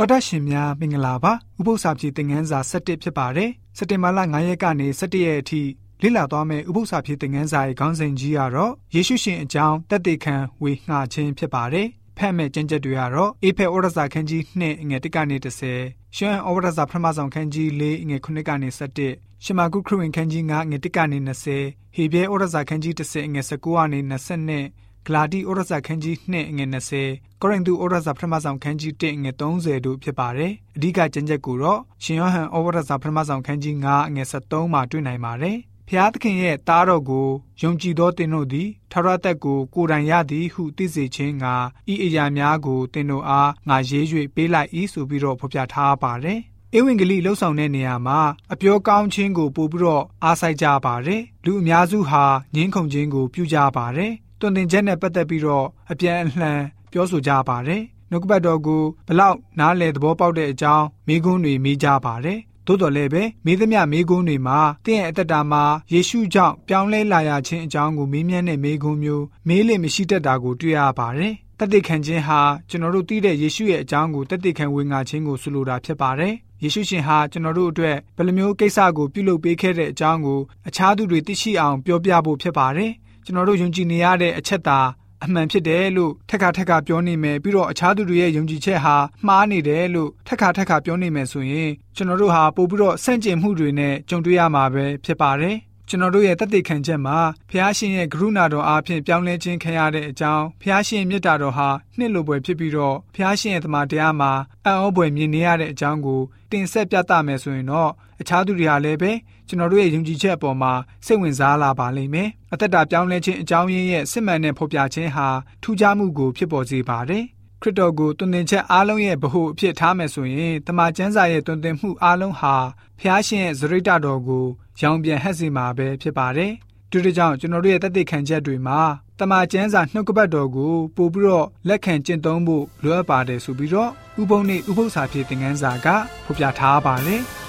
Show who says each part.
Speaker 1: တော်တရှင်များမင်္ဂလာပါဥပု္ပ္ပစာပြေသင်ခန်းစာ7ဖြစ်ပါတယ်စက်တင်ဘာလ9ရက်ကနေ17ရက်အထိလေ့လာသွားမယ့်ဥပု္ပ္ပစာပြေသင်ခန်းစာရဲ့ခေါင်းစဉ်ကြီးကတော့ယေရှုရှင်အကြောင်းတက်တေခံဝေငှခြင်းဖြစ်ပါတယ်ဖတ်မဲ့ကျမ်းချက်တွေကတော့အေဖဲဩရစာခန်းကြီး2ငွေ1ကနေ30ရှမ်းဩရစာပထမဆုံးခန်းကြီး4ငွေ9ကနေ17ရှမာကုခရဝင်ခန်းကြီး9ငွေ1ကနေ20ဟေဘဲဩရစာခန်းကြီး10ငွေ19ကနေ22 ဂလာတိဩရစာခန်းကြီး2ငွေ20ကောရိန္သုဩရစာပထမဆုံးခန်းကြီး1ငွေ30တို့ဖြစ်ပါတယ်။အဓိကကျမ်းချက်ကိုတော့ရှင်ယောဟန်ဩဝါဒစာပထမဆုံးခန်းကြီး9ငွေ73မှာတွေ့နိုင်ပါတယ်။ဖျားသခင်ရဲ့သားတော်ကိုယုံကြည်သောတင်တို့သည်ထာဝရတက်ကိုကိုယ်တိုင်ရသည်ဟုသိစေခြင်းကဤအရာများကိုတင်တို့အားငါရေး၍ပေးလိုက်၏ဆိုပြီးတော့ဖော်ပြထားပါတယ်။ဧဝံဂေလိလှုပ်ဆောင်တဲ့နေရာမှာအပြောကောင်းခြင်းကိုပို့ပြီးတော့အားစိုက်ကြပါတယ်။လူအများစုဟာငင်းခုန်ခြင်းကိုပြုကြပါတယ်။ တွင်တင်ချက်နဲ့ပတ်သက်ပြီးတော့အပြန်အလှန်ပြောဆိုကြပါတယ်။နှုတ်ကပတ်တော်ကိုဘလောက်နားလည်သဘောပေါက်တဲ့အကြောင်းမိကွန်းတွေမိကြပါတယ်။သို့တော်လည်းပဲမိသမျှမိကွန်းတွေမှာတင့်ရဲ့အသက်တာမှာယေရှုကြောင့်ပြောင်းလဲလာရခြင်းအကြောင်းကိုမေးမြန်းတဲ့မိကွန်းမျိုးမေးလို့မရှိတတ်တာကိုတွေ့ရပါတယ်။တသက်ခံခြင်းဟာကျွန်တော်တို့သိတဲ့ယေရှုရဲ့အကြောင်းကိုတသက်ခံဝင်ငါခြင်းကိုဆိုလိုတာဖြစ်ပါတယ်။ယေရှုရှင်ဟာကျွန်တော်တို့အတွက်ဘယ်လိုမျိုးကိစ္စကိုပြုလုပ်ပေးခဲ့တဲ့အကြောင်းကိုအခြားသူတွေသိရှိအောင်ပြောပြဖို့ဖြစ်ပါတယ်။ ကျွန်တော်တို့ယုံကြည်နေရတဲ့အချက်သာအမှန်ဖြစ်တယ်လို့ထက်ခါထက်ခါပြောနေမယ်ပြီးတော့အခြားသူတွေရဲ့ယုံကြည်ချက်ဟာမှားနေတယ်လို့ထက်ခါထက်ခါပြောနေမယ်ဆိုရင်ကျွန်တော်တို့ဟာပို့ပြီးတော့ဆန့်ကျင်မှုတွေနဲ့ကြုံတွေ့ရမှာပဲဖြစ်ပါတယ် ကျွန်တော်တို့ရဲ့တသက်ခံချက်မှာဖះရှင်ရဲ့ကရုဏာတော်အားဖြင့်ပြောင်းလဲခြင်းခံရတဲ့အကြောင်းဖះရှင်မြတ်တာတော်ဟာနှစ်လိုပွဲဖြစ်ပြီးတော့ဖះရှင်ရဲ့တမန်တရားမှာအံ့ဩဖွယ်မြင်နေရတဲ့အကြောင်းကိုတင်ဆက်ပြသမယ်ဆိုရင်တော့အခြားသူတွေဟာလည်းပဲကျွန်တော်တို့ရဲ့ယုံကြည်ချက်အပေါ်မှာစိတ်ဝင်စားလာပါလိမ့်မယ်။အသက်တာပြောင်းလဲခြင်းအကြောင်းရင်းရဲ့စစ်မှန်တဲ့ဖော်ပြခြင်းဟာထူးခြားမှုကိုဖြစ်ပေါ်စေပါတယ်။ ခရစ်တော်ကိုတွင်တင်ချက်အားလုံးရဲ့ဗဟုအဖြစ်ထားမယ်ဆိုရင်တမန်ကျမ်းစာရဲ့တွင်တင်မှုအားလုံးဟာဖျားရှင်ရဲ့ဇရိတတော်ကိုရောင်ပြန်ဟပ်စေမှာပဲဖြစ်ပါတယ်။ဒီလိုကြောင့်ကျွန်တော်တို့ရဲ့တသက်ခံချက်တွေမှာတမန်ကျမ်းစာနှုတ်ကပတ်တော်ကိုပို့ပြီးတော့လက်ခံကျင့်သုံးဖို့လိုအပ်ပါတယ်ဆိုပြီးတော့ဥပုံနဲ့ဥပု္ပ္ပစာဖြစ်တဲ့ငန်းစာကဖော်ပြထားပါတယ်။